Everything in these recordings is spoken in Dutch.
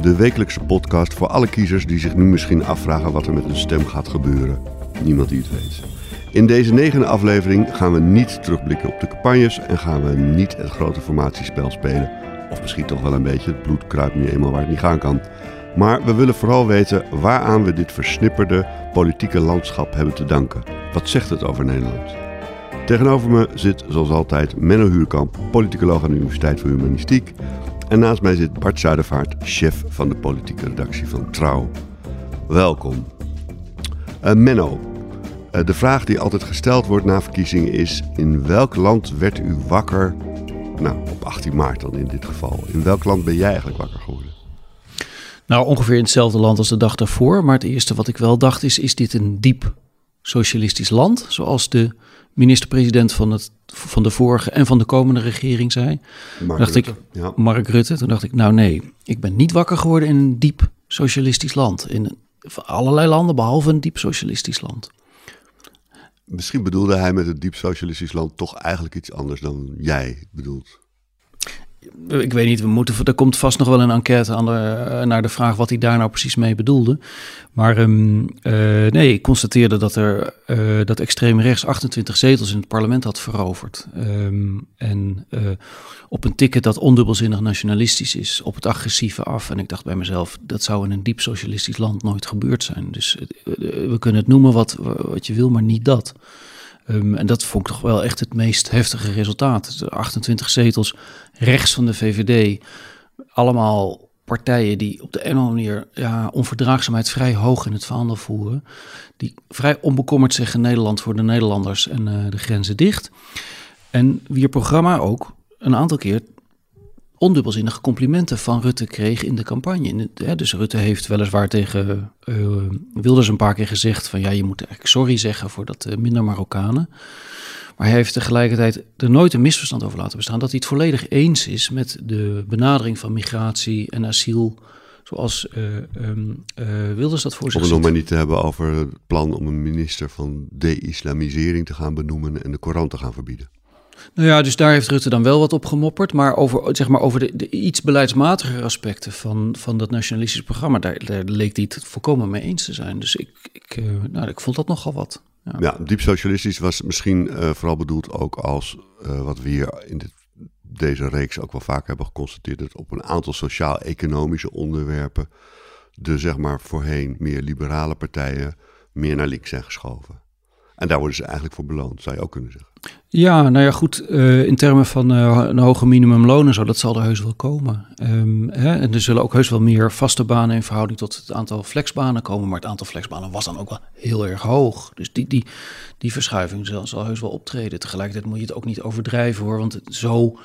De wekelijkse podcast voor alle kiezers die zich nu misschien afvragen wat er met hun stem gaat gebeuren. Niemand die het weet. In deze negende aflevering gaan we niet terugblikken op de campagnes en gaan we niet het grote formatiespel spelen. Of misschien toch wel een beetje, het bloed kruipt nu eenmaal waar het niet gaan kan. Maar we willen vooral weten waaraan we dit versnipperde politieke landschap hebben te danken. Wat zegt het over Nederland? Tegenover me zit zoals altijd Menno Huurkamp, politicoloog aan de Universiteit voor Humanistiek. En naast mij zit Bart Zuidervaart, chef van de politieke redactie van Trouw. Welkom. Uh, Menno, uh, de vraag die altijd gesteld wordt na verkiezingen is: in welk land werd u wakker? Nou, op 18 maart dan in dit geval. In welk land ben jij eigenlijk wakker geworden? Nou, ongeveer in hetzelfde land als de dag daarvoor. Maar het eerste wat ik wel dacht is: is dit een diep socialistisch land? Zoals de minister-president van, het, van de vorige en van de komende regering zei. Mark dacht Rutte, ik, ja. Mark Rutte. Toen dacht ik, nou nee, ik ben niet wakker geworden in een diep socialistisch land. In allerlei landen, behalve een diep socialistisch land. Misschien bedoelde hij met het diep socialistisch land toch eigenlijk iets anders dan jij bedoelt. Ik weet niet, we moeten, er komt vast nog wel een enquête aan de, naar de vraag wat hij daar nou precies mee bedoelde. Maar um, uh, nee, ik constateerde dat er uh, dat extreem rechts 28 zetels in het parlement had veroverd. Um, en op een ticket dat ondubbelzinnig nationalistisch is, op het agressieve af. En ik dacht bij mezelf, dat zou in een diep socialistisch land nooit gebeurd zijn. Dus we kunnen het noemen wat, wat je wil, maar niet dat. Um, en dat vond ik toch wel echt het meest heftige resultaat. De 28 zetels rechts van de VVD. Allemaal partijen die op de andere manier ja, onverdraagzaamheid vrij hoog in het vaandel voeren. Die vrij onbekommerd zeggen Nederland voor de Nederlanders en uh, de grenzen dicht. En wier programma ook een aantal keer ondubbelzinnige complimenten van Rutte kreeg in de campagne. Dus Rutte heeft weliswaar tegen uh, Wilders een paar keer gezegd van ja, je moet eigenlijk sorry zeggen voor dat uh, minder Marokkanen. Maar hij heeft tegelijkertijd er nooit een misverstand over laten bestaan dat hij het volledig eens is met de benadering van migratie en asiel. Zoals uh, um, Wilders dat voor zich Om het nog maar niet te hebben over het plan om een minister van de-islamisering te gaan benoemen en de Koran te gaan verbieden. Nou ja, dus daar heeft Rutte dan wel wat op gemopperd. Maar over, zeg maar, over de, iets beleidsmatigere aspecten van, van dat nationalistische programma, daar, leek hij het volkomen mee eens te zijn. Dus ik, ik, uh, nou, ik vond dat nogal wat. Ja, diep socialistisch was misschien uh, vooral bedoeld ook als uh, wat we hier in dit, deze reeks ook wel vaak hebben geconstateerd, dat op een aantal sociaal-economische onderwerpen de zeg maar voorheen meer liberale partijen meer naar links zijn geschoven. En daar worden ze eigenlijk voor beloond, zou je ook kunnen zeggen. Ja, nou ja, goed. Uh, in termen van uh, een hoge minimumloon en zo, dat zal er heus wel komen. Um, hè, en er zullen ook heus wel meer vaste banen in verhouding tot het aantal flexbanen komen. Maar het aantal flexbanen was dan ook wel heel erg hoog. Dus die, die, die verschuiving zal, zal heus wel optreden. Tegelijkertijd moet je het ook niet overdrijven hoor. Want zo,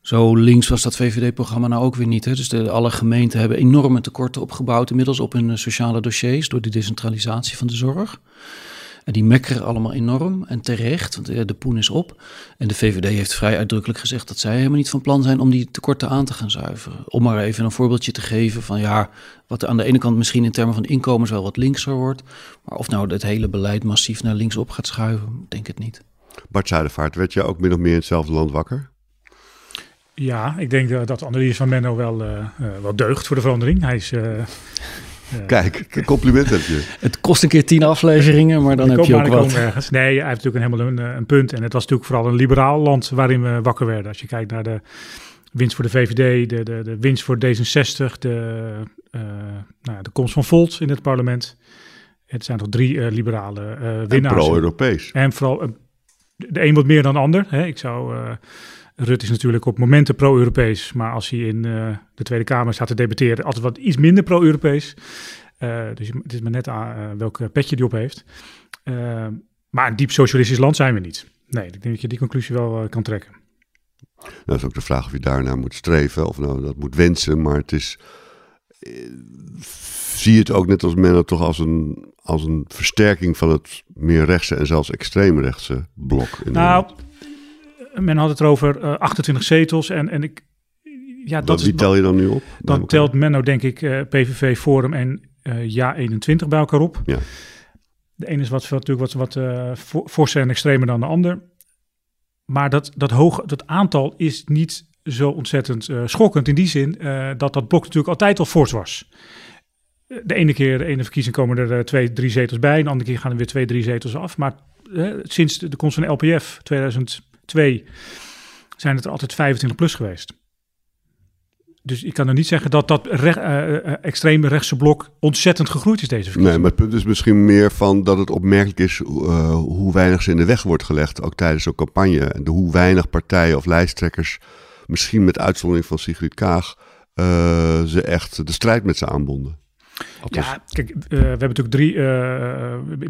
zo links was dat VVD-programma nou ook weer niet. Hè. Dus de, alle gemeenten hebben enorme tekorten opgebouwd inmiddels op hun sociale dossiers door de decentralisatie van de zorg. En die mekkeren allemaal enorm en terecht, want de poen is op. En de VVD heeft vrij uitdrukkelijk gezegd dat zij helemaal niet van plan zijn om die tekorten aan te gaan zuiveren. Om maar even een voorbeeldje te geven van ja, wat aan de ene kant misschien in termen van inkomens wel wat linkser wordt. Maar of nou het hele beleid massief naar links op gaat schuiven, denk ik niet. Bart Zuidervaart, werd je ook min of meer in hetzelfde land wakker? Ja, ik denk dat de analyse van Menno wel, uh, uh, wel deugt voor de verandering. Hij is... Uh, Kijk, compliment heb je. Het kost een keer tien afleveringen, maar dan Ik heb je ook wat. ergens. Nee, hij heeft natuurlijk een helemaal een, een punt. En het was natuurlijk vooral een liberaal land waarin we wakker werden. Als je kijkt naar de winst voor de VVD, de, de, de winst voor D66, de, uh, nou, de komst van Volt in het parlement. Het zijn toch drie uh, liberale uh, winnaars. En pro-Europees. En vooral de een wat meer dan de ander. Hè. Ik zou... Rutte is natuurlijk op momenten pro-Europees, maar als hij in uh, de Tweede Kamer staat te debatteren, altijd wat iets minder pro-Europees. Uh, dus het is maar net aan uh, welk petje die op heeft. maar een diep socialistisch land zijn we niet. Nee, ik denk dat je die conclusie wel kan trekken. Nou, dat is ook de vraag of je daarnaar moet streven of nou dat moet wensen, maar het is. Zie je het ook net als Menno toch als een als een versterking van het meer rechtse en zelfs extreemrechtse blok. In nou, men had het over uh, 28 zetels en, en ik... Ja, dat Wie is, tel je dan nu op? Dan telt Menno denk ik uh, PVV, Forum en uh, Ja 21 bij elkaar op. Ja. De ene is wat, natuurlijk wat, wat forser en extremer dan de ander. Maar dat, dat, hoog, dat aantal is niet zo ontzettend uh, schokkend in die zin uh, dat dat blok natuurlijk altijd al fors was. De ene keer, de ene verkiezing komen er twee, drie zetels bij. De andere keer gaan er weer twee, drie zetels af. Maar sinds de, de komst van de LPF 2002 zijn het er altijd 25 plus geweest. Dus ik kan er niet zeggen dat dat uh, extreme rechtse blok ontzettend gegroeid is deze verkiezing. Nee, maar het punt is misschien meer van dat het opmerkelijk is hoe weinig ze in de weg wordt gelegd, ook tijdens zo'n campagne. En hoe weinig partijen of lijsttrekkers, misschien met uitzondering van Sigrid Kaag, ze echt de strijd met ze aanbonden. Althans. Ja, kijk, we hebben natuurlijk drie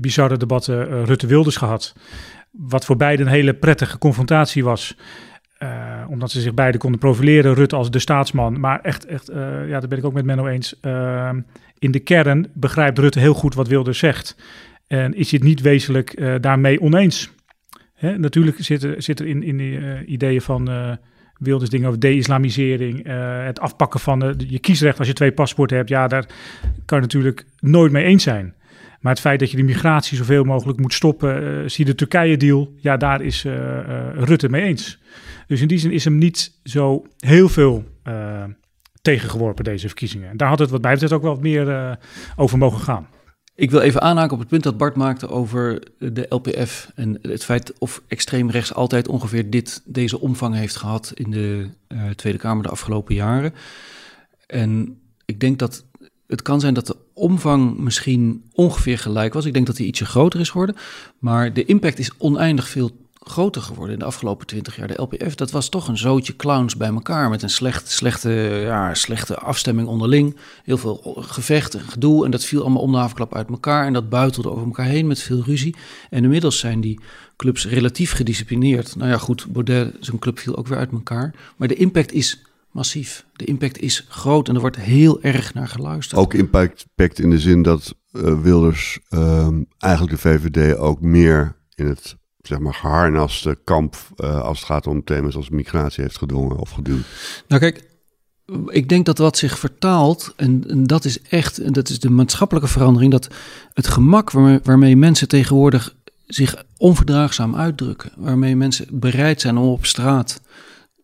bizarre debatten Rutte-Wilders gehad. Wat voor beide een hele prettige confrontatie was. Uh, omdat ze zich beide konden profileren, Rutte als de staatsman. Maar echt, echt uh, ja, daar ben ik ook met Menno eens. Uh, in de kern begrijpt Rutte heel goed wat Wilders zegt. En is het niet wezenlijk daarmee oneens. Hè? Natuurlijk zit er, zit er in, in de ideeën van Wilders dingen over de-islamisering, het afpakken van je kiesrecht als je twee paspoorten hebt. Ja, daar kan je natuurlijk nooit mee eens zijn. Maar het feit dat je de migratie zoveel mogelijk moet stoppen, zie de Turkije-deal, ja, daar is Rutte mee eens. Dus in die zin is hem niet zo heel veel uh, tegengeworpen, deze verkiezingen. En daar had het wat mij betreft ook wel wat meer uh, over mogen gaan. Ik wil even aanhaken op het punt dat Bart maakte over de LPF en het feit of extreem rechts altijd ongeveer dit, deze omvang heeft gehad in de uh, Tweede Kamer de afgelopen jaren. En ik denk dat het kan zijn dat de omvang misschien ongeveer gelijk was. Ik denk dat die ietsje groter is geworden, maar de impact is oneindig veel groter geworden in de afgelopen twintig jaar. De LPF, dat was toch een zootje clowns bij elkaar met een slecht, slechte, ja, slechte afstemming onderling. Heel veel gevecht en gedoe en dat viel allemaal om de havenklap uit elkaar en dat buitelde over elkaar heen met veel ruzie. En inmiddels zijn die clubs relatief gedisciplineerd. Nou ja, goed, Baudet, zijn club viel ook weer uit elkaar. Maar de impact is massief. De impact is groot en er wordt heel erg naar geluisterd. Ook impact, impact in de zin dat uh, Wilders uh, eigenlijk de VVD ook meer in het zeg maar, geharnaste kamp uh, als het gaat om thema's als migratie heeft gedwongen of geduwd? Nou kijk, ik denk dat wat zich vertaalt, en, en, dat is echt, en dat is de maatschappelijke verandering, dat het gemak waarmee, waarmee mensen tegenwoordig zich onverdraagzaam uitdrukken, waarmee mensen bereid zijn om op straat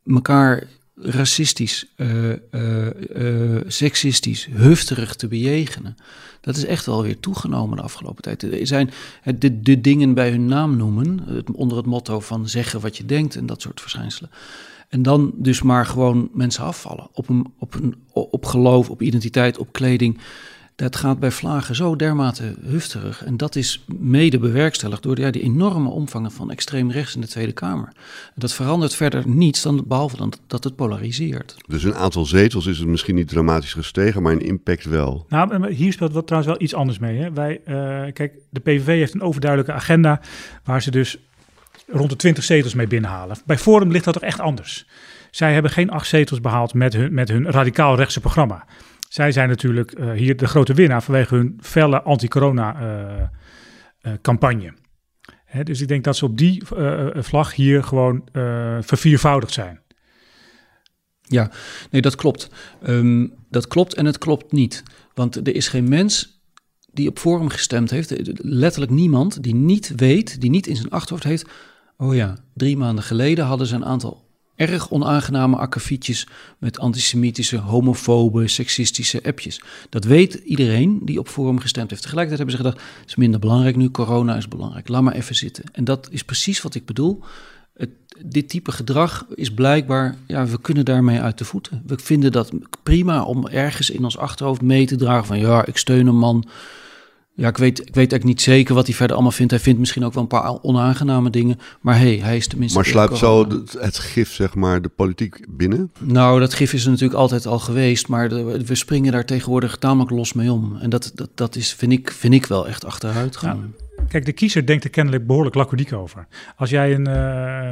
elkaar racistisch, uh, uh, seksistisch, hufterig te bejegenen. Dat is echt wel weer toegenomen de afgelopen tijd. Er zijn de, de dingen bij hun naam noemen, onder het motto van zeggen wat je denkt en dat soort verschijnselen. En dan dus maar gewoon mensen afvallen op, een, op, een, op geloof, op identiteit, op kleding dat gaat bij vlagen zo dermate hufterig. En dat is mede bewerkstelligd door ja, die enorme omvangen van extreem rechts in de Tweede Kamer. Dat verandert verder niets dan behalve dan dat het polariseert. Dus een aantal zetels is het misschien niet dramatisch gestegen, maar een impact wel. Nou, hier speelt wat trouwens wel iets anders mee. Hè? Wij, uh, kijk, de PVV heeft een overduidelijke agenda waar ze dus rond de 20 zetels mee binnenhalen. Bij Forum ligt dat toch echt anders. Zij hebben geen acht zetels behaald met hun, met hun radicaal rechtse programma. Zij zijn natuurlijk uh, hier de grote winnaar vanwege hun felle anti-corona-campagne. Uh, uh, dus ik denk dat ze op die vlag hier gewoon verviervoudigd zijn. Ja, nee, dat klopt. Um, dat klopt en het klopt niet. Want er is geen mens die op Forum gestemd heeft, letterlijk niemand, die niet weet, die niet in zijn achterhoofd heeft. Oh ja, drie maanden geleden hadden ze een aantal erg onaangename akkefietjes met antisemitische, homofobe, seksistische appjes. Dat weet iedereen die op Forum gestemd heeft. Tegelijkertijd hebben ze gedacht, het is minder belangrijk nu, corona is belangrijk, laat maar even zitten. En dat is precies wat ik bedoel. Het, dit type gedrag is blijkbaar, ja, we kunnen daarmee uit de voeten. We vinden dat prima om ergens in ons achterhoofd mee te dragen van, ja, ik steun een man ja, ik weet, ik weet eigenlijk niet zeker wat hij verder allemaal vindt. Hij vindt misschien ook wel een paar onaangename dingen. Maar hey, hij is tenminste... Maar sluipt zo het, gif, zeg maar, de politiek binnen? Nou, dat gif is er natuurlijk altijd al geweest. Maar we springen daar tegenwoordig tamelijk los mee om. En dat, dat, dat is, vind ik, vind ik wel echt achteruit gaan. kijk, de kiezer denkt er kennelijk behoorlijk laconiek over. Als jij een... Uh,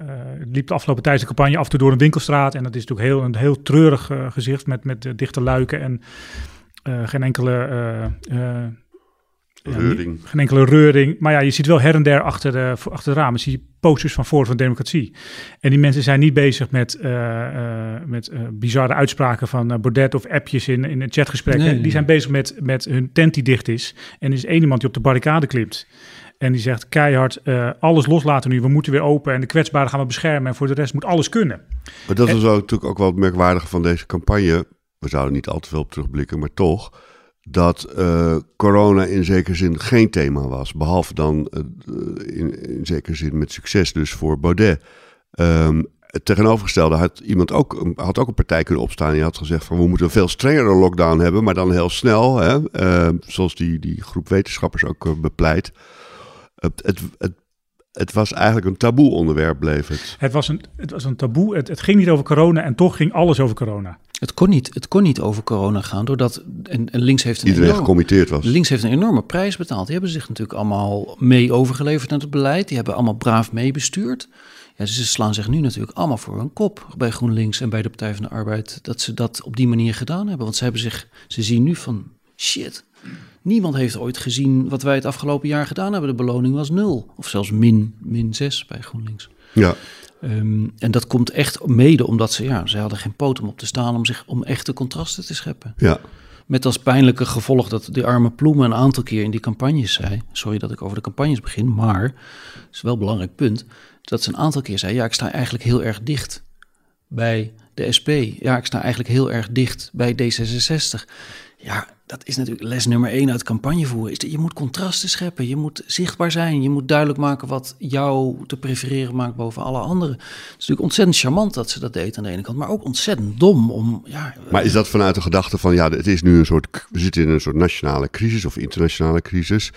uh, liep de afgelopen tijd de campagne af en toe door een winkelstraat. En dat is natuurlijk heel, een heel treurig uh, gezicht met, met dichte luiken en geen enkele Reuring. geen enkele reuring. Maar ja, je ziet wel her en der achter de, voor- achter de ramen zie je posters van Forum van Democratie. En die mensen zijn niet bezig met, eh, eh, met eh, bizarre uitspraken van Baudet of appjes in, in een chatgesprek. Nee, die zijn bezig met, met hun tent die dicht is. En er is één iemand die op de barricade klimt. En die zegt keihard, alles loslaten nu, we moeten weer open en de kwetsbaren gaan we beschermen. En voor de rest moet alles kunnen. Maar dat En- is ook natuurlijk ook wel het merkwaardige van deze campagne. We zouden niet al te veel op terugblikken, maar toch. Dat eh, corona in zekere zin geen thema was. Behalve dan eh, in, zekere zin met succes dus voor Baudet. Ehm, het tegenovergestelde had iemand ook, had ook een partij kunnen opstaan. Die had gezegd van we moeten een veel strengere lockdown hebben, maar dan heel snel. Hè? Ehm, zoals die, die groep wetenschappers ook eh, bepleit. Het, het, het, was eigenlijk een taboe onderwerp, bleef het. Het was een, het was een taboe, het, het ging niet over corona en toch ging alles over corona. Het kon niet, het kon niet over corona gaan, doordat en, en links heeft een Iedereen enorm- gecommitteerd was. Links heeft een enorme prijs betaald. Die hebben zich natuurlijk allemaal mee overgeleverd aan het beleid. Die hebben allemaal braaf meebestuurd. Ja, ze slaan zich nu natuurlijk allemaal voor hun kop bij GroenLinks en bij de Partij van de Arbeid dat ze dat op die manier gedaan hebben. Want ze hebben zich, ze zien nu van shit. Niemand heeft ooit gezien wat wij het afgelopen jaar gedaan hebben. De beloning was nul. Of zelfs min, min zes bij GroenLinks. Ja, Ehm, en dat komt echt mede omdat ze, ja, ze hadden geen poot om op te staan om, zich, om echte contrasten te scheppen. ja. Met als pijnlijke gevolg dat die arme Ploemen een aantal keer in die campagnes zei. Sorry dat ik over de campagnes begin, maar het is wel een belangrijk punt. Dat ze een aantal keer zei: Ja, ik sta eigenlijk heel erg dicht bij de SP. Ja, ik sta eigenlijk heel erg dicht bij D66. Ja, dat is natuurlijk les nummer één uit campagne voeren. Is dat je moet contrasten scheppen. Je moet zichtbaar zijn. Je moet duidelijk maken wat jou te prefereren maakt boven alle anderen. Het is natuurlijk ontzettend charmant dat ze dat deed aan de ene kant. Maar ook ontzettend dom om. Ja, Maar is dat vanuit de gedachte van, ja, het is nu een soort, we zitten in een soort nationale crisis of internationale crisis.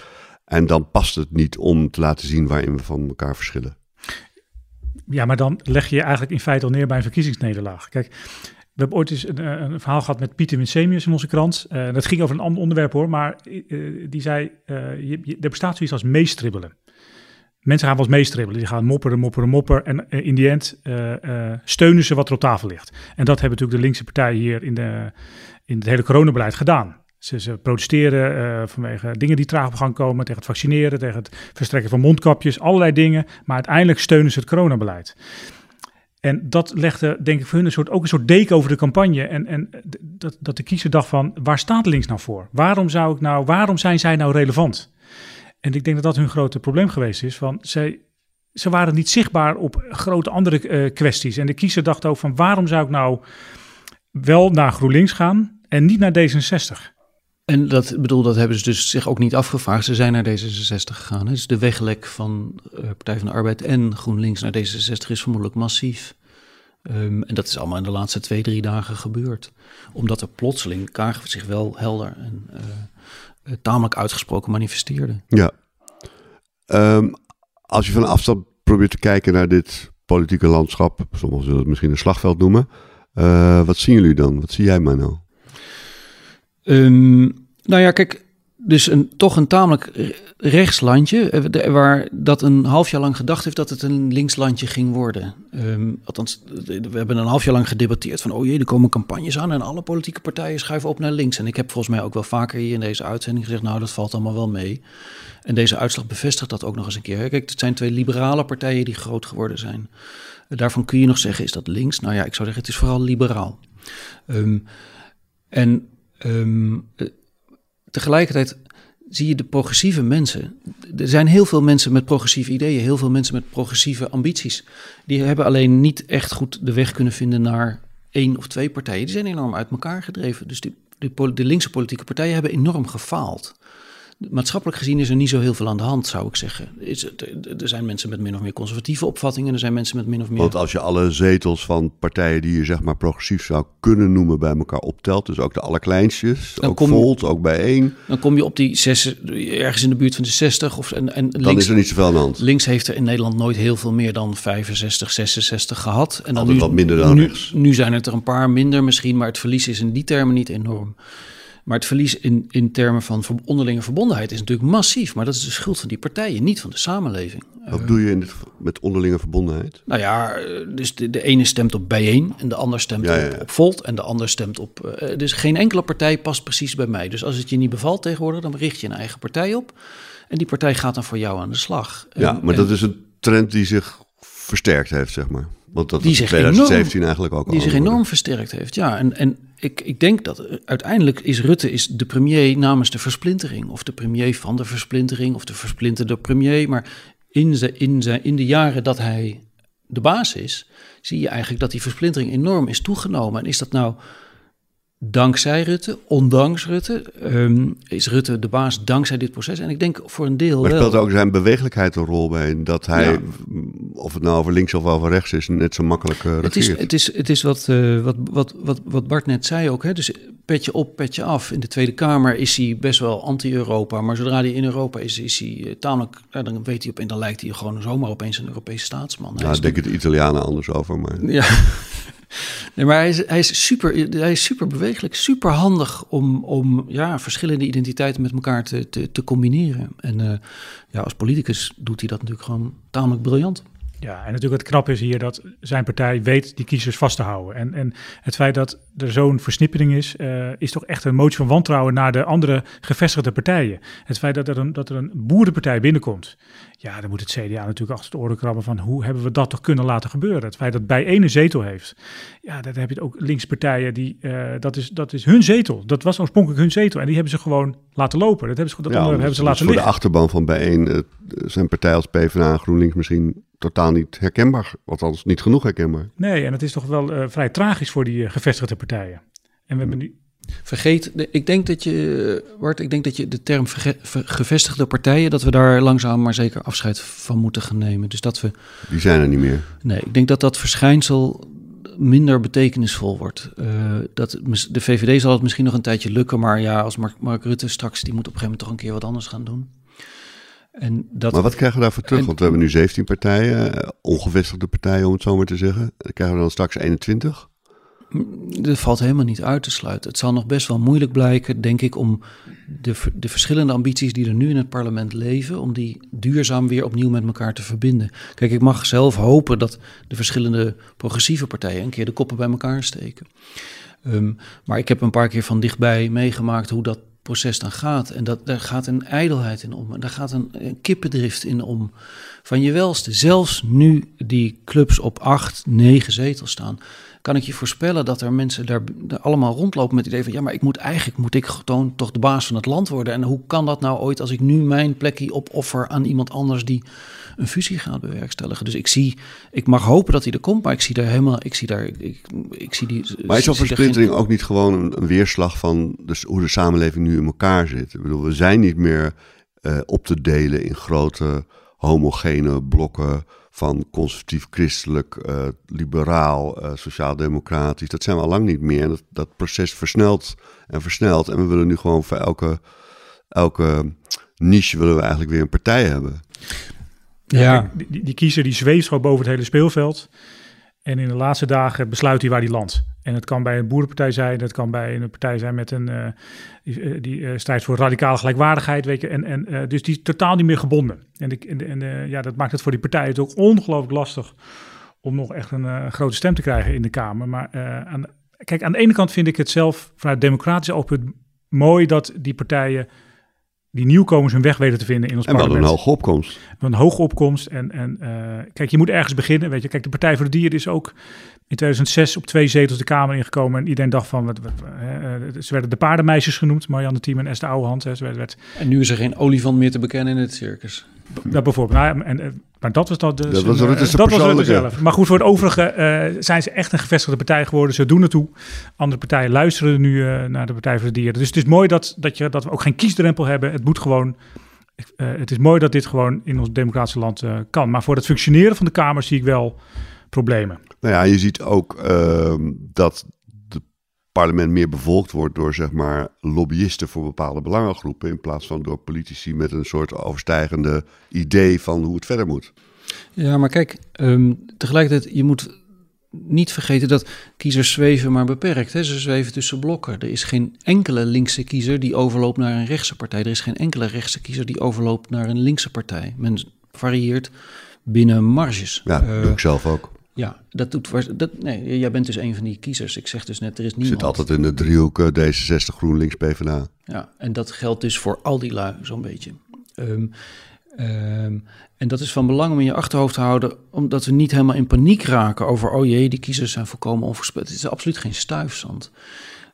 En dan past het niet om te laten zien waarin we van elkaar verschillen. Ja, maar dan leg je je eigenlijk in feite al neer bij een verkiezingsnederlaag. Kijk, we hebben ooit eens een, eh, een verhaal gehad met Pieter Winsemius in onze krant. Eh, dat ging over een ander onderwerp hoor, maar eh, die zei, eh, je, je- er bestaat als meestribbelen. Mensen gaan wel eens meestribbelen. Die gaan mopperen, mopperen, mopperen. En in die end steunen ze wat er op tafel ligt. En dat hebben natuurlijk de linkse partijen hier in, de, in het hele coronabeleid gedaan. Ze, ze protesteren vanwege dingen die traag op gang komen. Tegen het vaccineren, tegen het verstrekken van mondkapjes. Allerlei dingen. Maar uiteindelijk steunen ze het coronabeleid. En dat legde, denk ik, voor hun een soort, ook een soort deken over de campagne. En, en dat, dat de kiezer dacht van, waar staat links nou voor? Waarom, zou ik nou, waarom zijn zij nou relevant? En ik denk dat dat hun grote probleem geweest is. Van, zij, ze waren niet zichtbaar op grote andere eh, kwesties. En de kiezer dacht ook van, waarom zou ik nou wel naar GroenLinks gaan en niet naar D66? En dat bedoel, dat hebben ze dus zich ook niet afgevraagd. Ze zijn naar D66 gegaan. Dus de weglek van eh, Partij van de Arbeid en GroenLinks naar D66 is vermoedelijk massief. Ehm, en dat is allemaal in de laatste twee, drie dagen gebeurd. Omdat er plotseling Kaag zich wel helder en eh, eh, tamelijk uitgesproken manifesteerde. Ja. Ehm, als je van afstand probeert te kijken naar dit politieke landschap, sommigen zullen het misschien een slagveld noemen. wat zien jullie dan? Wat zie jij nou? Ehm, nou ja, kijk, dus een, toch een tamelijk re- rechtslandje, eh, waar dat een half jaar lang gedacht heeft dat het een linkslandje ging worden. Ehm, althans, we hebben een half jaar lang gedebatteerd van, oh jee, er komen campagnes aan en alle politieke partijen schuiven op naar links. En ik heb volgens mij ook wel vaker hier in deze uitzending gezegd, nou, dat valt allemaal wel mee. En deze uitslag bevestigt dat ook nog eens een keer. Kijk, het zijn twee liberale partijen die groot geworden zijn. Daarvan kun je nog zeggen, is dat links? Nou ja, ik zou zeggen, het is vooral liberaal. Ehm, en Ehm, eh, tegelijkertijd zie je de progressieve mensen. Er zijn heel veel mensen met progressieve ideeën, heel veel mensen met progressieve ambities. Die hebben alleen niet echt goed de weg kunnen vinden naar één of twee partijen. Die zijn enorm uit elkaar gedreven. Dus die, de linkse politieke partijen hebben enorm gefaald. Maatschappelijk gezien is er niet zo heel veel aan de hand, zou ik zeggen. Is het, er zijn mensen met min of meer conservatieve opvattingen. Er zijn mensen met min of meer. Want als je alle zetels van partijen die je zeg maar progressief zou kunnen noemen bij elkaar optelt, dus ook de allerkleinstjes, Dan ook kom- Volt, ook bijeen, Dan kom je op die zes, ergens in de buurt van de 60. Of, en, en dan links, is er niet zoveel aan de hand. Links heeft er in Nederland nooit heel veel meer dan 65, 66 gehad. En dan Altijd nu, wat minder dan nu, rechts. nu zijn het er een paar minder misschien, maar het verlies is in die termen niet enorm. Maar het verlies in, in termen van onderlinge verbondenheid is natuurlijk massief. Maar dat is de schuld van die partijen, niet van de samenleving. Wat bedoel je in dit, met onderlinge verbondenheid? Nou ja, dus de, de ene stemt op bijeen en de ander stemt Ja, ja, ja. Op, op Volt en de ander stemt op... eh, dus geen enkele partij past precies bij mij. Dus als het je niet bevalt tegenwoordig, dan richt je een eigen partij op. En die partij gaat dan voor jou aan de slag. Ja, maar en dat is een trend die zich versterkt heeft, zeg maar. Want dat Die was in zich 2017 enorm- eigenlijk ook al. die zich enorm versterkt heeft. Ja, en, en ik, ik denk dat eh, uiteindelijk is Rutte is de premier namens de versplintering. Of de premier van de versplintering, of de versplinterde premier. Maar in, zijn, in, zijn, in de jaren dat hij de baas is, zie je eigenlijk dat die versplintering enorm is toegenomen. En is dat nou dankzij Rutte, ondanks Rutte? Ehm, is Rutte de baas dankzij dit proces? En ik denk voor een deel Maar wel. speelt ook zijn bewegelijkheid een rol bij? Dat hij, Ja. mm, of het nou over links of over rechts is, net zo makkelijk eh, Het is, het is, het is wat, eh, wat, wat, wat, wat Bart net zei ook. Hè? Dus petje op, petje af. In de Tweede Kamer is hij best wel anti-Europa. Maar zodra hij in Europa is, is hij eh, tamelijk... dan weet hij op en dan lijkt hij gewoon zomaar opeens een Europese staatsman. Nou, denk de Italianen anders over, maar... ja. Nee, maar hij is, hij is, super, hij is super bewegelijk, super handig om, om ja, verschillende identiteiten met elkaar te, te, te combineren. En eh, ja, als politicus doet hij dat natuurlijk gewoon tamelijk briljant. Ja, en natuurlijk het knap is hier dat zijn partij weet die kiezers vast te houden. En, en het feit dat er zo'n versnippering is, eh, is toch echt een motie van wantrouwen naar de andere gevestigde partijen. Het feit dat er een, dat er een boerenpartij binnenkomt, ja, dan moet het CDA natuurlijk achter de oren krabben van hoe hebben we dat toch kunnen laten gebeuren. Het feit dat bij één zetel heeft, ja, dan heb je ook linkspartijen die, eh, dat, is, dat is hun zetel. Dat was oorspronkelijk hun zetel en die hebben ze gewoon laten lopen. Dat hebben ze, dat Ja, hebben ze dus laten voor liggen. de achterban van bijeen eh, zijn partij als PvdA en GroenLinks misschien totaal niet herkenbaar. Althans, niet genoeg herkenbaar. Nee, en het is toch wel eh, vrij tragisch voor die gevestigde partijen. En we hebben nu, Vergeet, ik denk dat je, Bart, ik denk dat je de term verge- ver- gevestigde partijen, dat we daar langzaam maar zeker afscheid van moeten gaan nemen. Dus dat we, Die zijn er niet meer. nee, ik denk dat dat verschijnsel minder betekenisvol wordt. Eh, dat, de VVD zal het misschien nog een tijdje lukken, maar ja, als Mark, Mark Rutte straks, die moet op een gegeven moment toch een keer wat anders gaan doen. En dat, Maar wat krijgen we daarvoor terug? En- Want we hebben nu 17 partijen, eh, ongevestigde partijen om het zo maar te zeggen. Dan krijgen we dan straks 21. Dat valt helemaal niet uit te sluiten. Het zal nog best wel moeilijk blijken, denk ik, om de, de verschillende ambities die er nu in het parlement leven, om die duurzaam weer opnieuw met elkaar te verbinden. Kijk, ik mag zelf hopen dat de verschillende progressieve partijen een keer de koppen bij elkaar steken. Ehm, maar ik heb een paar keer van dichtbij meegemaakt hoe dat proces dan gaat. En dat, daar gaat een ijdelheid in om. En daar gaat een, een kippendrift in om. Van je welste. Zelfs nu die clubs op acht, negen zetels staan kan ik je voorspellen dat er mensen daar, daar allemaal rondlopen met het idee van ja, maar ik moet eigenlijk moet ik gewoon toch de baas van het land worden. En hoe kan dat nou ooit als ik nu mijn plekje opoffer aan iemand anders die een fusie gaat bewerkstelligen? Dus ik zie, ik mag hopen dat hij er komt, maar ik zie daar helemaal, ik zie daar, ik, ik, zie die. Maar is zo'n versplintering ook niet gewoon een, een weerslag van dus hoe de samenleving nu in elkaar zit? Ik bedoel, we zijn niet meer eh, op te delen in grote homogene blokken van conservatief-christelijk, eh, liberaal, eh, sociaal-democratisch. Dat zijn we al lang niet meer. En dat, dat proces versnelt en versnelt. En we willen nu gewoon voor elke, elke niche willen we eigenlijk weer een partij hebben. Ja, Die, die, die kiezer die zweeft gewoon boven het hele speelveld. En in de laatste dagen besluit hij waar hij landt. En het kan bij een boerenpartij zijn, dat kan bij een partij zijn met een eh, die, eh, die eh, strijdt voor radicale gelijkwaardigheid, weet je. En, en dus die is totaal niet meer gebonden. En, ik, en, en ja, dat maakt het voor die partijen het ook ongelooflijk lastig om nog echt een grote stem te krijgen in de Kamer. Maar aan, kijk, aan de ene kant vind ik het zelf vanuit democratisch oogpunt mooi dat die partijen die nieuwkomers hun weg weten te vinden in ons En we hadden parlement een hoge opkomst. een hoge opkomst. En, en kijk, je moet ergens beginnen. Weet je, kijk, de Partij voor de Dieren is ook in 2006 op twee zetels de Kamer ingekomen. En iedereen dacht van, wat, wat, eh, ze werden de paardenmeisjes genoemd, Marianne Thiem en Esther Ouwehand. Hè. Ze werd, werd, en nu is er geen olifant meer te bekennen in het circus. nou, bijvoorbeeld. Nou, en, eh, maar dat was dat dus. Dat was Rutte dat was Rutte persoonlijke. zelf. Maar goed, voor het overige eh, zijn ze echt een gevestigde partij geworden. Ze doen ertoe. Andere partijen luisteren nu eh, naar de Partij voor de Dieren. Dus het is mooi dat, dat, je, dat we ook geen kiesdrempel hebben. Het moet gewoon... het is mooi dat dit gewoon in ons democratische land kan. Maar voor het functioneren van de Kamer zie ik wel problemen. Nou ja, je ziet ook ehm, dat het parlement meer bevolkt wordt door zeg maar lobbyisten voor bepaalde belangengroepen. In plaats van door politici met een soort overstijgende idee van hoe het verder moet. Ja, maar kijk, ehm, tegelijkertijd, je moet niet vergeten dat kiezers zweven maar beperkt. Hè? Ze zweven tussen blokken. Er is geen enkele linkse kiezer die overloopt naar een rechtse partij. Er is geen enkele rechtse kiezer die overloopt naar een linkse partij. Men varieert binnen marges. Ja, Uh, doe ik zelf ook. Ja, dat doet. Dat, nee, jij bent dus een van die kiezers. Ik zeg dus net, er is niemand. Zit altijd in de driehoek uh, D66, GroenLinks, PvdA. Ja, en dat geldt dus voor al die lui, zo'n beetje. Um, um, en dat is van belang om in je achterhoofd te houden, omdat we niet helemaal in paniek raken over, oh jee, die kiezers zijn volkomen onvoorspeld. Het is absoluut geen stuifzand.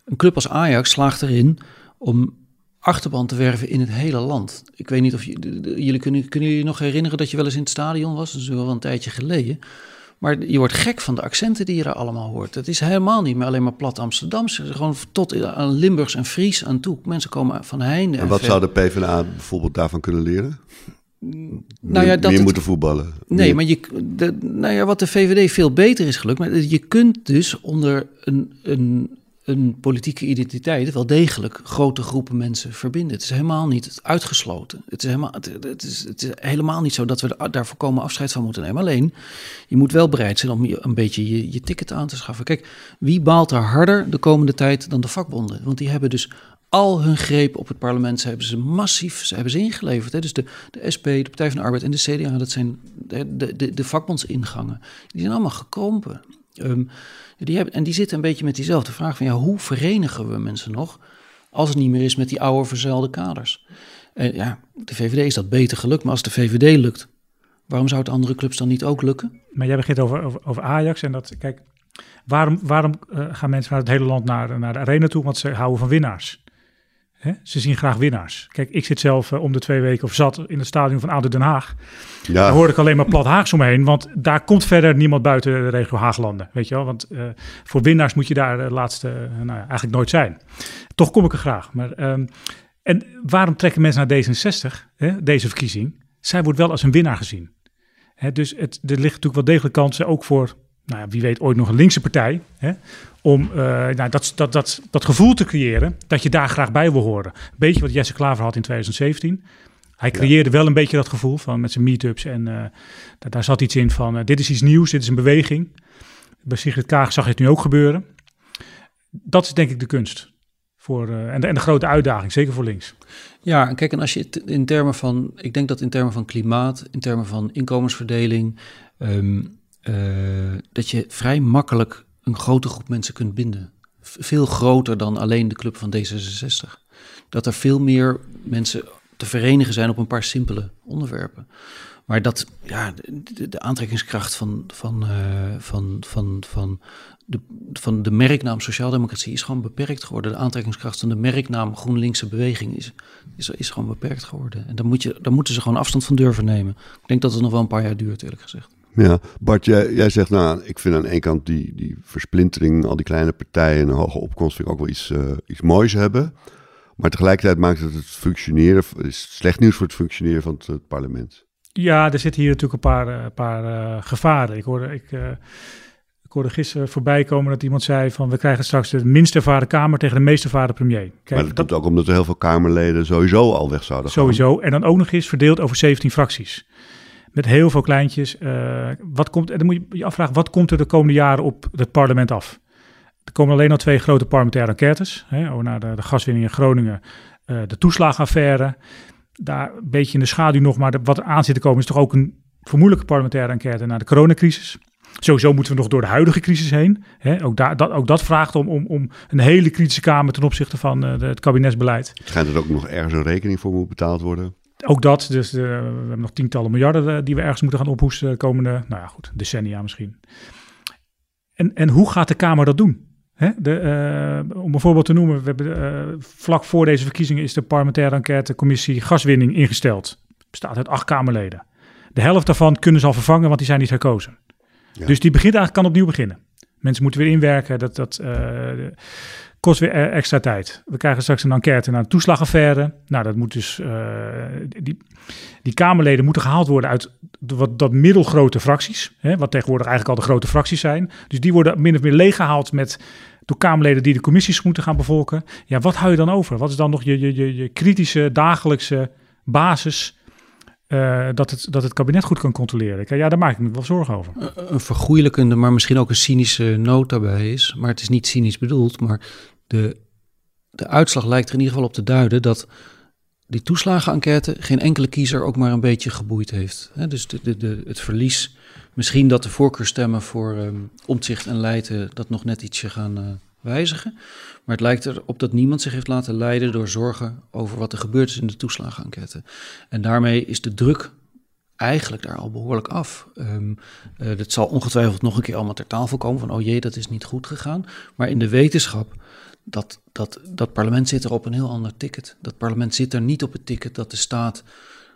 Een club als Ajax slaagt erin om achterban te werven in het hele land. Ik weet niet of jullie kunnen, kunnen jullie nog herinneren dat je wel eens in het stadion was? Dat is wel een tijdje geleden. Maar je wordt gek van de accenten die je daar allemaal hoort. Het is helemaal niet meer alleen maar plat Amsterdamse. Gewoon tot aan Limburgs en Fries aan toe. Mensen komen van heinde. En, en wat zou de PvdA bijvoorbeeld daarvan kunnen leren? Nou ja, dat meer het, moeten voetballen. Nee, meer. maar je, de, nou ja, wat de VVD veel beter is gelukt, maar je kunt dus onder een, een, een politieke identiteit wel degelijk grote groepen mensen verbinden. Het is helemaal niet uitgesloten. Het is helemaal, het, is, het is helemaal niet zo dat we daar voorkomen afscheid van moeten nemen. Alleen, je moet wel bereid zijn om je, een beetje je, je ticket aan te schaffen. Kijk, wie baalt er harder de komende tijd dan de vakbonden? Want die hebben dus al hun greep op het parlement ze hebben ze massief ze hebben ze ingeleverd. Hè. Dus de, de SP, de Partij van de Arbeid en de CDA, dat zijn de, de, de vakbondsingangen. Die zijn allemaal gekrompen. Um, die hebben, en die zitten een beetje met diezelfde vraag van ja, hoe verenigen we mensen nog als het niet meer is met die oude verzuilde kaders? Uh, ja, de VVD is dat beter gelukt, maar als de VVD lukt, waarom zou het andere clubs dan niet ook lukken? Maar jij begint over, over, over Ajax en dat, kijk, waarom, waarom uh, gaan mensen vanuit het hele land naar, naar de arena toe? Want ze houden van winnaars. Hè? Ze zien graag winnaars. Kijk, ik zit zelf uh, om de twee weken of zat in het stadion van ADO Den Haag. Ja. Daar hoor ik alleen maar plat Haags omheen, want daar komt verder niemand buiten de regio Haaglanden. Weet je wel, want uh, voor winnaars moet je daar de laatste, uh, nou ja, eigenlijk nooit zijn. Toch kom ik er graag. Maar, um, en waarom trekken mensen naar D66, hè, deze verkiezing? Zij wordt wel als een winnaar gezien. Hè, dus het, er ligt natuurlijk wel degelijk kansen, ook voor nou ja, wie weet ooit nog een linkse partij, hè, om uh, nou, dat, dat, dat, dat gevoel te creëren dat je daar graag bij wil horen. Een beetje wat Jesse Klaver had in 2017. Hij creëerde ja. wel een beetje dat gevoel van met zijn meetups en uh, daar, daar zat iets in van uh, dit is iets nieuws, dit is een beweging. Bij Sigrid Kaag zag je het nu ook gebeuren. Dat is denk ik de kunst. Voor, en, de, en de grote uitdaging, zeker voor links. Ja, en kijk, en als je het in termen van, ik denk dat in termen van klimaat, in termen van inkomensverdeling, um, uh, dat je vrij makkelijk een grote groep mensen kunt binden. Veel groter dan alleen de club van D66. Dat er veel meer mensen te verenigen zijn op een paar simpele onderwerpen. Maar dat, ja, de, aantrekkingskracht van, van, uh, van, van, van, de, van de merknaam Sociaaldemocratie is gewoon beperkt geworden. De aantrekkingskracht van de merknaam GroenLinkse Beweging is, is, is gewoon beperkt geworden. En daar, moet je, daar moeten ze gewoon afstand van durven nemen. Ik denk dat het nog wel een paar jaar duurt, eerlijk gezegd. Ja, Bart, jij, jij zegt, nou, ik vind aan één kant die, die versplintering, al die kleine partijen en een hoge opkomst, vind ik ook wel iets, uh, iets moois hebben. Maar tegelijkertijd maakt het het functioneren, is slecht nieuws voor het functioneren van het, het parlement. Ja, er zitten hier natuurlijk een paar, uh, paar uh, gevaren. Ik hoorde, ik, ik hoorde gisteren voorbij komen dat iemand zei van we krijgen straks de minst ervaren Kamer tegen de meest ervaren premier. Kijk, maar dat, dat komt ook omdat er heel veel Kamerleden sowieso al weg zouden gaan. Sowieso, en dan ook nog eens verdeeld over 17 fracties met heel veel kleintjes. Uh, wat komt, en dan moet je je afvragen, wat komt er de komende jaren op het parlement af? Er komen alleen al twee grote parlementaire enquêtes. Hè, naar de, gaswinning in Groningen, uh, de toeslagenaffaire. Daar een beetje in de schaduw nog, maar wat er aan zit te komen is toch ook een vermoedelijke parlementaire enquête naar de coronacrisis. Sowieso moeten we nog door de huidige crisis heen. Hè? Ook, dat, ook dat vraagt om, om, om een hele kritische kamer ten opzichte van de, het kabinetsbeleid. Schijnt er ook nog ergens een rekening voor moet betaald worden. Ook dat, dus uh, we hebben nog tientallen miljarden uh, die we ergens moeten gaan ophoesten de komende, nou ja goed, decennia misschien. En, en hoe gaat de Kamer dat doen? Hè? De, uh, om een voorbeeld te noemen, we hebben, vlak voor deze verkiezingen is de parlementaire enquêtecommissie gaswinning ingesteld. Bestaat uit acht Kamerleden. De helft daarvan kunnen ze al vervangen, want die zijn niet herkozen. Ja. Dus die begint eigenlijk, kan opnieuw beginnen. Mensen moeten weer inwerken, dat, dat kost weer extra tijd. We krijgen straks een enquête naar de toeslagaffaire. Nou, dat moet dus. Uh, die, die Kamerleden moeten gehaald worden uit wat dat middelgrote fracties. Hè, wat tegenwoordig eigenlijk al de grote fracties zijn. Dus die worden min of meer leeggehaald met. Door Kamerleden die de commissies moeten gaan bevolken. Ja, wat hou je dan over? Wat is dan nog je, je, je, je kritische dagelijkse basis eh, dat, het, dat het kabinet goed kan controleren. Ja, daar maak ik me wel zorgen over. Een vergoeilijkende, maar misschien ook een cynische noot daarbij is. Maar het is niet cynisch bedoeld. Maar de, de uitslag lijkt er in ieder geval op te duiden dat die toeslagenenquête geen enkele kiezer ook maar een beetje geboeid heeft. dus de, de, de, het verlies, misschien dat de voorkeurstemmen voor um, omzicht en Leiden dat nog net ietsje gaan uh, wijzigen. Maar het lijkt erop dat niemand zich heeft laten leiden door zorgen over wat er gebeurd is in de toeslagenenquête. En daarmee is de druk eigenlijk daar al behoorlijk af. Um, dat zal ongetwijfeld nog een keer allemaal ter tafel komen van, oh jee, dat is niet goed gegaan. Maar in de wetenschap dat, dat, dat parlement zit er op een heel ander ticket. Dat parlement zit er niet op het ticket dat de staat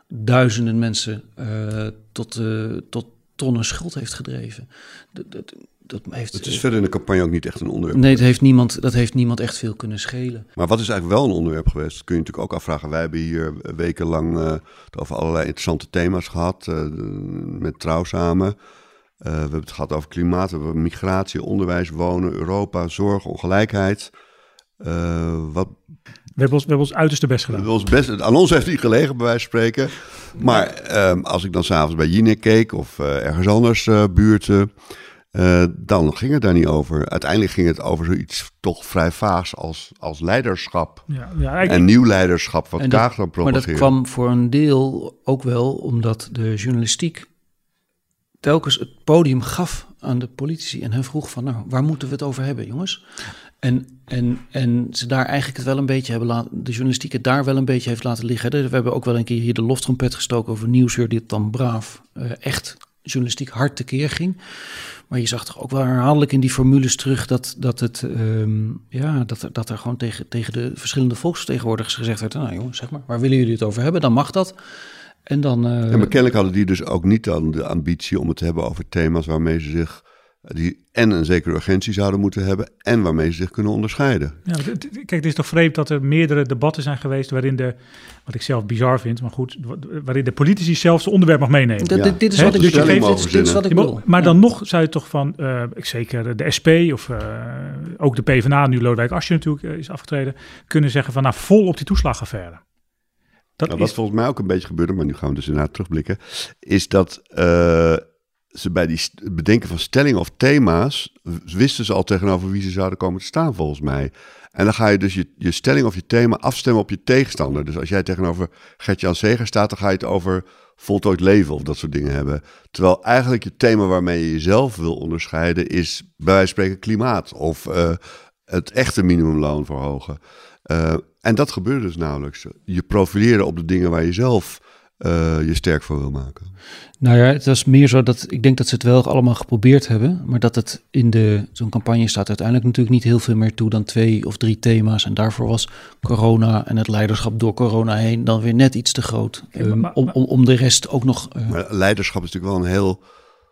duizenden mensen uh, tot, uh, tot tonnen schuld heeft gedreven. Dat, dat, dat heeft, het is verder in de campagne ook niet echt een onderwerp. Nee, het heeft niemand, dat heeft niemand echt veel kunnen schelen. Maar wat is eigenlijk wel een onderwerp geweest? Dat kun je natuurlijk ook afvragen. Wij hebben hier wekenlang uh, over allerlei interessante thema's gehad. Met trouw samen. We hebben het gehad over klimaat, we hebben migratie, onderwijs, wonen, Europa, zorg, ongelijkheid. Uh, wat... We hebben, ons, we hebben ons uiterste best gedaan. We ons best, aan ons heeft niet gelegen, bij wijze van spreken. Maar um, als ik dan s'avonds bij Jinek keek of uh, ergens anders uh, buurten, dan ging het daar niet over. Uiteindelijk ging het over zoiets toch vrij vaags als, als leiderschap. Ja, ja. En nieuw leiderschap, wat Kaag dan propageert. Maar dat kwam voor een deel ook wel omdat de journalistiek telkens het podium gaf aan de politici en hen vroeg van, nou, waar moeten we het over hebben, jongens? En, en, en ze daar eigenlijk het wel een beetje hebben laten, de journalistiek het daar wel een beetje heeft laten liggen. We hebben ook wel een keer hier de loftrompet gestoken over Nieuwsuur, die het dan braaf uh, echt journalistiek hard tekeer ging. Maar je zag toch ook wel herhaaldelijk in die formules terug dat, dat, het, um, ja, dat, dat er gewoon tegen, tegen de verschillende volksvertegenwoordigers gezegd werd: Nou jongens, zeg maar, waar willen jullie het over hebben? Dan mag dat. En dan. En bekennelijk hadden die dus ook niet dan de ambitie om het te hebben over thema's waarmee ze zich die en een zekere urgentie zouden moeten hebben en waarmee ze zich kunnen onderscheiden. Ja, kijk, het is toch vreemd dat er meerdere debatten zijn geweest waarin de, wat ik zelf bizar vind, maar goed, waarin de politici zelfs het onderwerp mag meenemen. Ja. Dit, is wat ik, dit, is wat ik wil. Maar dan nog zou je toch van, uh, zeker de SP of uh, ook de PvdA, nu Lodewijk Asscher natuurlijk uh, is afgetreden, kunnen zeggen van nou vol op die toeslagaffaire. Dat nou, wat volgens mij ook een beetje gebeurde, maar nu gaan we dus inderdaad terugblikken, is dat ze bij die bedenken van stellingen of thema's, wisten ze al tegenover wie ze zouden komen te staan, volgens mij. En dan ga je dus je, je stelling of je thema afstemmen op je tegenstander. Dus als jij tegenover Gert-Jan Seger staat, dan ga je het over voltooid leven of dat soort dingen hebben. Terwijl eigenlijk je thema waarmee je jezelf wil onderscheiden is bij wijze van spreken klimaat of uh, het echte minimumloon verhogen. Uh, en dat gebeurt dus nauwelijks. Je profileren op de dingen waar je zelf uh, je sterk voor wil maken. Nou ja, het was meer zo dat ik denk dat ze het wel allemaal geprobeerd hebben, maar dat het in de zo'n campagne staat uiteindelijk natuurlijk niet heel veel meer toe dan twee of drie thema's. En daarvoor was corona en het leiderschap door corona heen dan weer net iets te groot. Okay, um, maar, om, om, om de rest ook nog. Uh... Maar leiderschap is natuurlijk wel een heel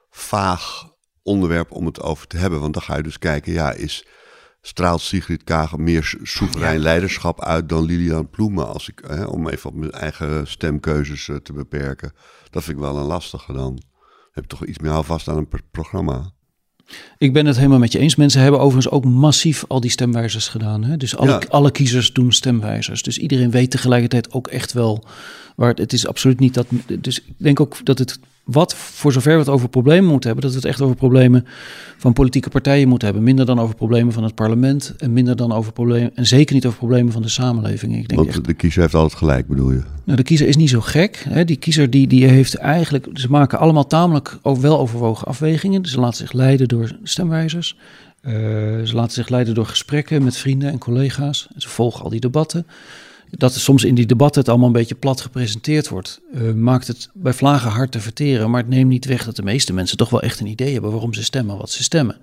vaag onderwerp om het over te hebben. Want dan ga je dus kijken, ja, is straalt Sigrid Kaag meer soeverein leiderschap uit dan Lilian Ploemen, als ik, hè, om even op mijn eigen stemkeuzes uh, te beperken. Dat vind ik wel een lastige dan. Heb je toch iets meer vast aan een programma. Ik ben het helemaal met je eens. Mensen hebben overigens ook massief al die stemwijzers gedaan. Hè? Dus alle, ja. alle kiezers doen stemwijzers. Dus iedereen weet tegelijkertijd ook echt wel waar het, het is absoluut niet dat. Dus ik denk ook dat het wat, voor zover we het over problemen moeten hebben, dat we het echt over problemen van politieke partijen moeten hebben. Minder dan over problemen van het parlement en minder dan over problemen, en zeker niet over problemen van de samenleving. Ik denk Want echt, de kiezer heeft altijd gelijk, bedoel je? Nou, de kiezer is niet zo gek. Hè? Die kiezer die, die heeft eigenlijk, ze maken allemaal tamelijk wel overwogen afwegingen. Ze laten zich leiden door stemwijzers. Uh, ze laten zich leiden door gesprekken met vrienden en collega's. Ze volgen al die debatten dat er soms in die debatten het allemaal een beetje plat gepresenteerd wordt, uh, maakt het bij vlagen hard te verteren. Maar het neemt niet weg dat de meeste mensen toch wel echt een idee hebben waarom ze stemmen wat ze stemmen.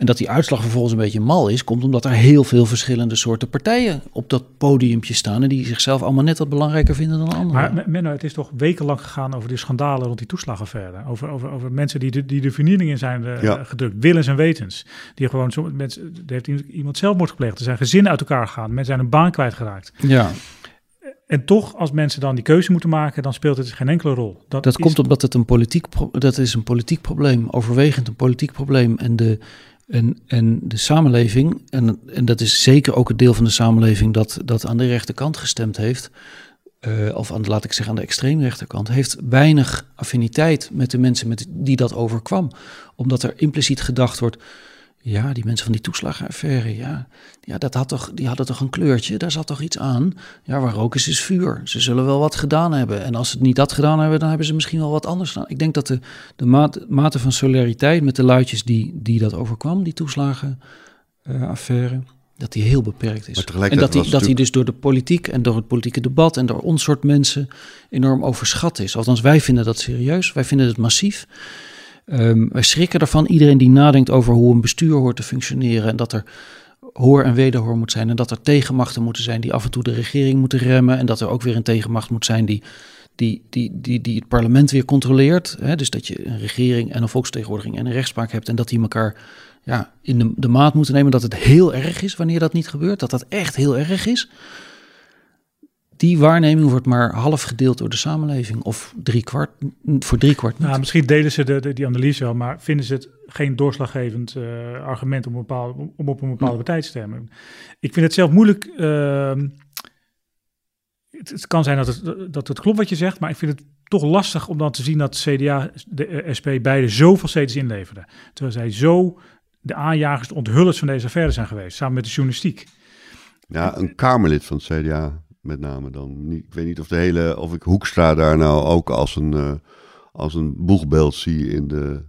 En dat die uitslag vervolgens een beetje mal is, komt omdat er heel veel verschillende soorten partijen op dat podiumpje staan. En die zichzelf allemaal net wat belangrijker vinden dan anderen. Maar Menno, het is toch wekenlang gegaan over die schandalen rond die toeslagaffaire. Over, over, over mensen die de, die de vernieling in zijn uh, ja. gedrukt, willens en wetens. Die gewoon, zo, mensen, er heeft iemand zelfmoord gepleegd. Er zijn gezinnen uit elkaar gegaan. Mensen zijn een baan kwijtgeraakt. Ja. En toch, als mensen dan die keuze moeten maken, dan speelt het geen enkele rol. Dat, dat komt omdat het een politiek, dat is een politiek probleem, overwegend een politiek probleem. En de, en, en de samenleving, en, en dat is zeker ook het deel van de samenleving dat, dat aan de rechterkant gestemd heeft, uh, of aan, laat ik zeggen aan de extreemrechterkant, heeft weinig affiniteit met de mensen met die dat overkwam. Omdat er impliciet gedacht wordt, ja, die mensen van die toeslagenaffaire, ja, ja dat had toch, die hadden toch een kleurtje, daar zat toch iets aan. Ja, waar rook is, is vuur. Ze zullen wel wat gedaan hebben. En als ze het niet dat gedaan hebben, dan hebben ze misschien wel wat anders gedaan. Ik denk dat de, de mate van solidariteit met de luidjes die, die dat overkwam, die toeslagenaffaire, uh, dat die heel beperkt is. En dat die, dat die dus door de politiek en door het politieke debat en door ons soort mensen enorm overschat is. Althans, wij vinden dat serieus, wij vinden het massief. Um, wij schrikken ervan, iedereen die nadenkt over hoe een bestuur hoort te functioneren en dat er hoor en wederhoor moet zijn en dat er tegenmachten moeten zijn die af en toe de regering moeten remmen en dat er ook weer een tegenmacht moet zijn die, die, die, die, die het parlement weer controleert. Hè? Dus dat je een regering en een volksvertegenwoordiging en een rechtspraak hebt en dat die elkaar ja, in de, de maat moeten nemen dat het heel erg is wanneer dat niet gebeurt, dat dat echt heel erg is die waarneming wordt maar half gedeeld door de samenleving. Of drie kwart, voor drie kwart niet. Nou, misschien delen ze de, de, die analyse wel, maar vinden ze het geen doorslaggevend uh, argument om, bepaald, om op een bepaalde partij te stemmen. Ik vind het zelf moeilijk. Uh, het, het, kan zijn dat het, dat het klopt wat je zegt, maar ik vind het toch lastig om dan te zien dat CDA, de eh, SP beide zoveel zetels inleverden. Terwijl zij zo de aanjagers, de onthullers van deze affaire zijn geweest, samen met de journalistiek. Ja, een Kamerlid van het CDA met name dan. Ik weet niet of de hele, of ik Hoekstra daar nou ook als een, uh, als een boegbeeld zie in, de,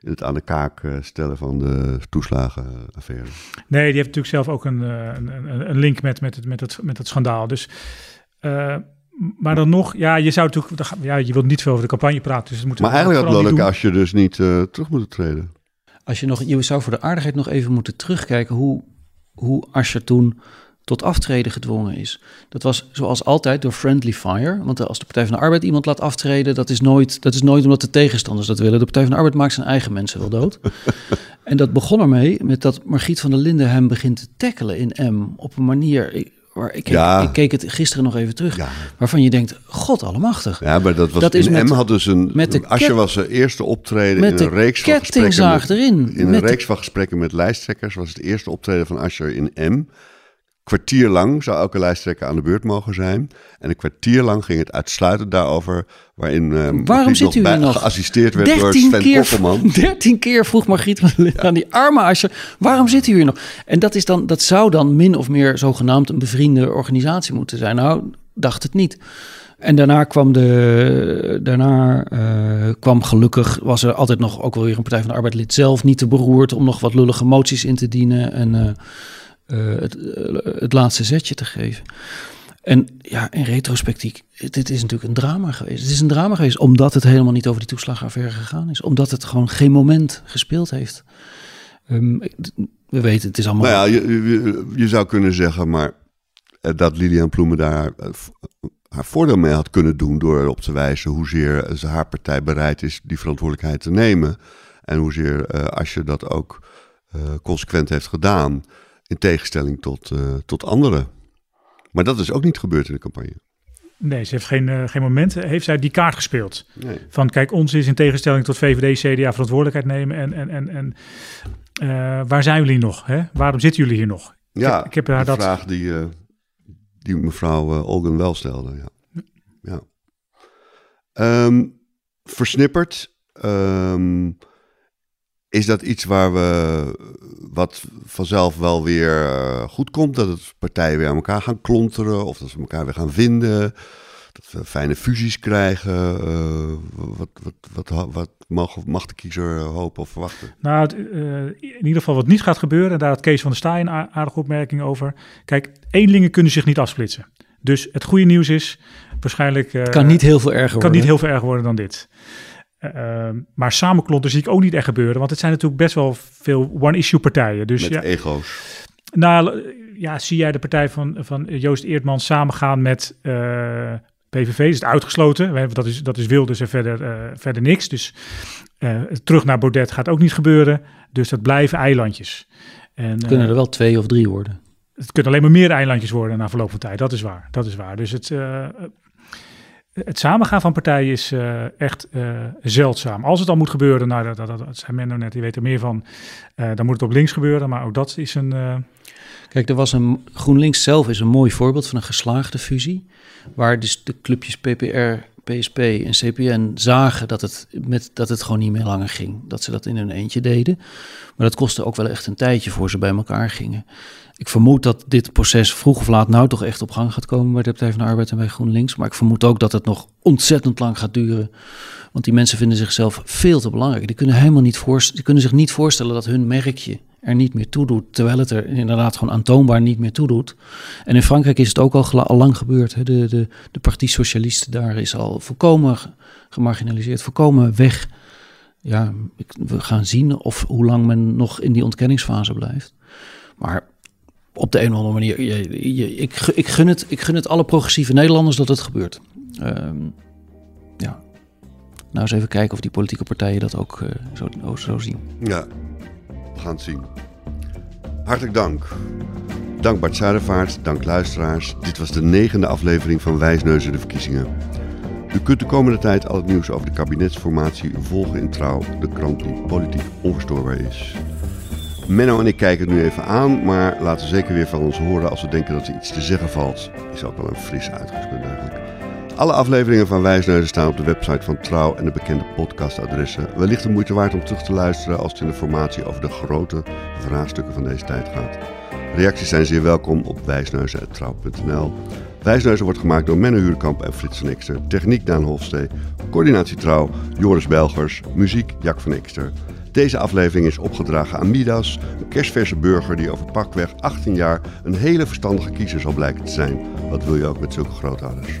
in het aan de kaak uh, stellen van de toeslagenaffaire. Nee, die heeft natuurlijk zelf ook een, uh, een, een, link met, met, het, met, het, met het schandaal. Dus, maar dan nog, ja, je zou natuurlijk, ja, je wilt niet veel over de campagne praten. Dus het moet maar eigenlijk had Lodek als je dus niet terug moet treden. Als je nog, je zou voor de aardigheid nog even moeten terugkijken hoe, hoe Asscher toen tot aftreden gedwongen is. Dat was zoals altijd door friendly fire. Want als de Partij van de Arbeid iemand laat aftreden, dat is nooit, dat is nooit omdat de tegenstanders dat willen. De Partij van de Arbeid maakt zijn eigen mensen wel dood. en dat begon ermee met dat Margriet van der Linden hem begint te tackelen in M op een manier. Ik, waar ik, ja. ik, keek het gisteren nog even terug. Waarvan je denkt, god allemachtig. Ja, maar dat was dat in M had dus een. Met de Asje was zijn eerste optreden in een reeks van gesprekken. Met, erin. In een reeks van gesprekken met lijsttrekkers was het eerste optreden van Asje in M kwartier lang zou elke lijsttrekker aan de beurt mogen zijn. En een kwartier lang ging het uitsluitend daarover... waarin uh, Waarom zit u nog, nog geassisteerd werd door Sven keer, Kokkelman. Dertien keer vroeg Margriet aan die arme Asje... waarom zit u hier nog? En dat, is dan, dat zou dan min of meer zogenaamd een bevriende organisatie moeten zijn. Nou, dacht het niet. En daarna kwam de. Daarna uh, kwam gelukkig. was er altijd nog ook wel weer een Partij van de Arbeid lid zelf niet te beroerd. om nog wat lullige moties in te dienen. En. Uh, het, uh, het, laatste zetje te geven. En ja, in retrospectiek, dit is natuurlijk een drama geweest. Het is een drama geweest omdat het helemaal niet over die toeslagaffaire gegaan is. Omdat het gewoon geen moment gespeeld heeft. Um, we weten, het is allemaal... Nou ja, je, je, zou kunnen zeggen, maar uh, dat Lilian Ploemen daar haar voordeel mee had kunnen doen... door erop te wijzen hoezeer haar partij bereid is die verantwoordelijkheid te nemen. En hoezeer, als je dat ook consequent heeft gedaan in tegenstelling tot, uh, tot anderen. Maar dat is ook niet gebeurd in de campagne. Nee, ze heeft geen, uh, geen moment. Heeft zij die kaart gespeeld? Nee. Van kijk, ons is in tegenstelling tot VVD, CDA verantwoordelijkheid nemen. En, en, en, en uh, waar zijn jullie nog? Hè? Waarom zitten jullie hier nog? Ja, ik, ik heb haar dat... vraag die, die mevrouw Olgen wel stelde. Ja. ja. Um, versnipperd. Um, is dat iets waar we wat vanzelf wel weer uh, goed komt? Dat het partijen weer aan elkaar gaan klonteren of dat ze elkaar weer gaan vinden? Dat we fijne fusies krijgen? Uh, wat, wat, wat, wat mag, mag de kiezer hopen of verwachten? Nou, het, uh, in ieder geval wat niet gaat gebeuren, daar had Kees van der Staaij een aardige opmerking over. Kijk, eenlingen kunnen zich niet afsplitsen. Dus het goede nieuws is, waarschijnlijk... het kan niet heel veel erger worden. kan niet heel veel erger worden dan dit. Uh, maar samenklonten zie ik ook niet echt gebeuren. Want het zijn natuurlijk best wel veel one-issue partijen. Dus, met ja, ego's. Nou, ja, zie jij de partij van, van Joost Eertman samengaan met uh, PVV? Is het uitgesloten? Dat is, dat is Wilders en verder, uh, verder niks. Dus uh, terug naar Baudet gaat ook niet gebeuren. Dus dat blijven eilandjes. En, het kunnen er wel twee of drie worden. Het kunnen alleen maar meer eilandjes worden na verloop van tijd. Dat is waar. Dat is waar. Dus het, het samengaan van partijen is uh, echt uh, zeldzaam. Als het dan moet gebeuren, nou, dat, dat, dat zijn net, die weten er meer van, uh, dan moet het op links gebeuren. Maar ook dat is een... Kijk, er was een GroenLinks zelf is een mooi voorbeeld van een geslaagde fusie. Waar dus de clubjes PPR, PSP en CPN zagen dat het, met, dat het gewoon niet meer langer ging. Dat ze dat in hun eentje deden. Maar dat kostte ook wel echt een tijdje voor ze bij elkaar gingen. Ik vermoed dat dit proces vroeg of laat nou toch echt op gang gaat komen bij de Partij van de Arbeid en bij GroenLinks. Maar ik vermoed ook dat het nog ontzettend lang gaat duren. Want die mensen vinden zichzelf veel te belangrijk. Die kunnen, helemaal niet voorstellen, die kunnen zich niet voorstellen dat hun merkje er niet meer toe doet. Terwijl het er inderdaad gewoon aantoonbaar niet meer toe doet. En in Frankrijk is het ook al, lang gebeurd. Hè. De, de, de Socialiste daar is al volkomen gemarginaliseerd, volkomen weg. Ja, we gaan zien of hoe lang men nog in die ontkenningsfase blijft. Maar op de een of andere manier, ik, ik, gun het, ik gun het alle progressieve Nederlanders dat het gebeurt. Ehm, ja. Nou eens even kijken of die politieke partijen dat ook uh, zo, zo zien. Ja, gaan zien. Hartelijk dank. Dank Bart Zuidervaart, dank luisteraars. Dit was de negende aflevering van Wijsneuzen de Verkiezingen. U kunt de komende tijd al het nieuws over de kabinetsformatie volgen in Trouw, de krant die politiek onverstoorbaar is. Menno en ik kijken het nu even aan, maar laten zeker weer van ons horen als we denken dat er iets te zeggen valt. Is ook wel een frisse uitgangspunt eigenlijk. Alle afleveringen van Wijsneuzen staan op de website van Trouw en de bekende podcastadressen. Wellicht de moeite waard om terug te luisteren als het in de formatie over de grote vraagstukken van deze tijd gaat. Reacties zijn zeer welkom op wijsneuzen.trouw.nl. Wijsneuzen wordt gemaakt door Menno Huurkamp en Frits van Ekster. Techniek Daan Hofstee. Coördinatie Trouw Joris Belgers. Muziek Jack van Ekster. Deze aflevering is opgedragen aan Midas, een kerstverse burger die over pakweg 18 jaar een hele verstandige kiezer zal blijken te zijn. Wat wil je ook met zulke grootouders?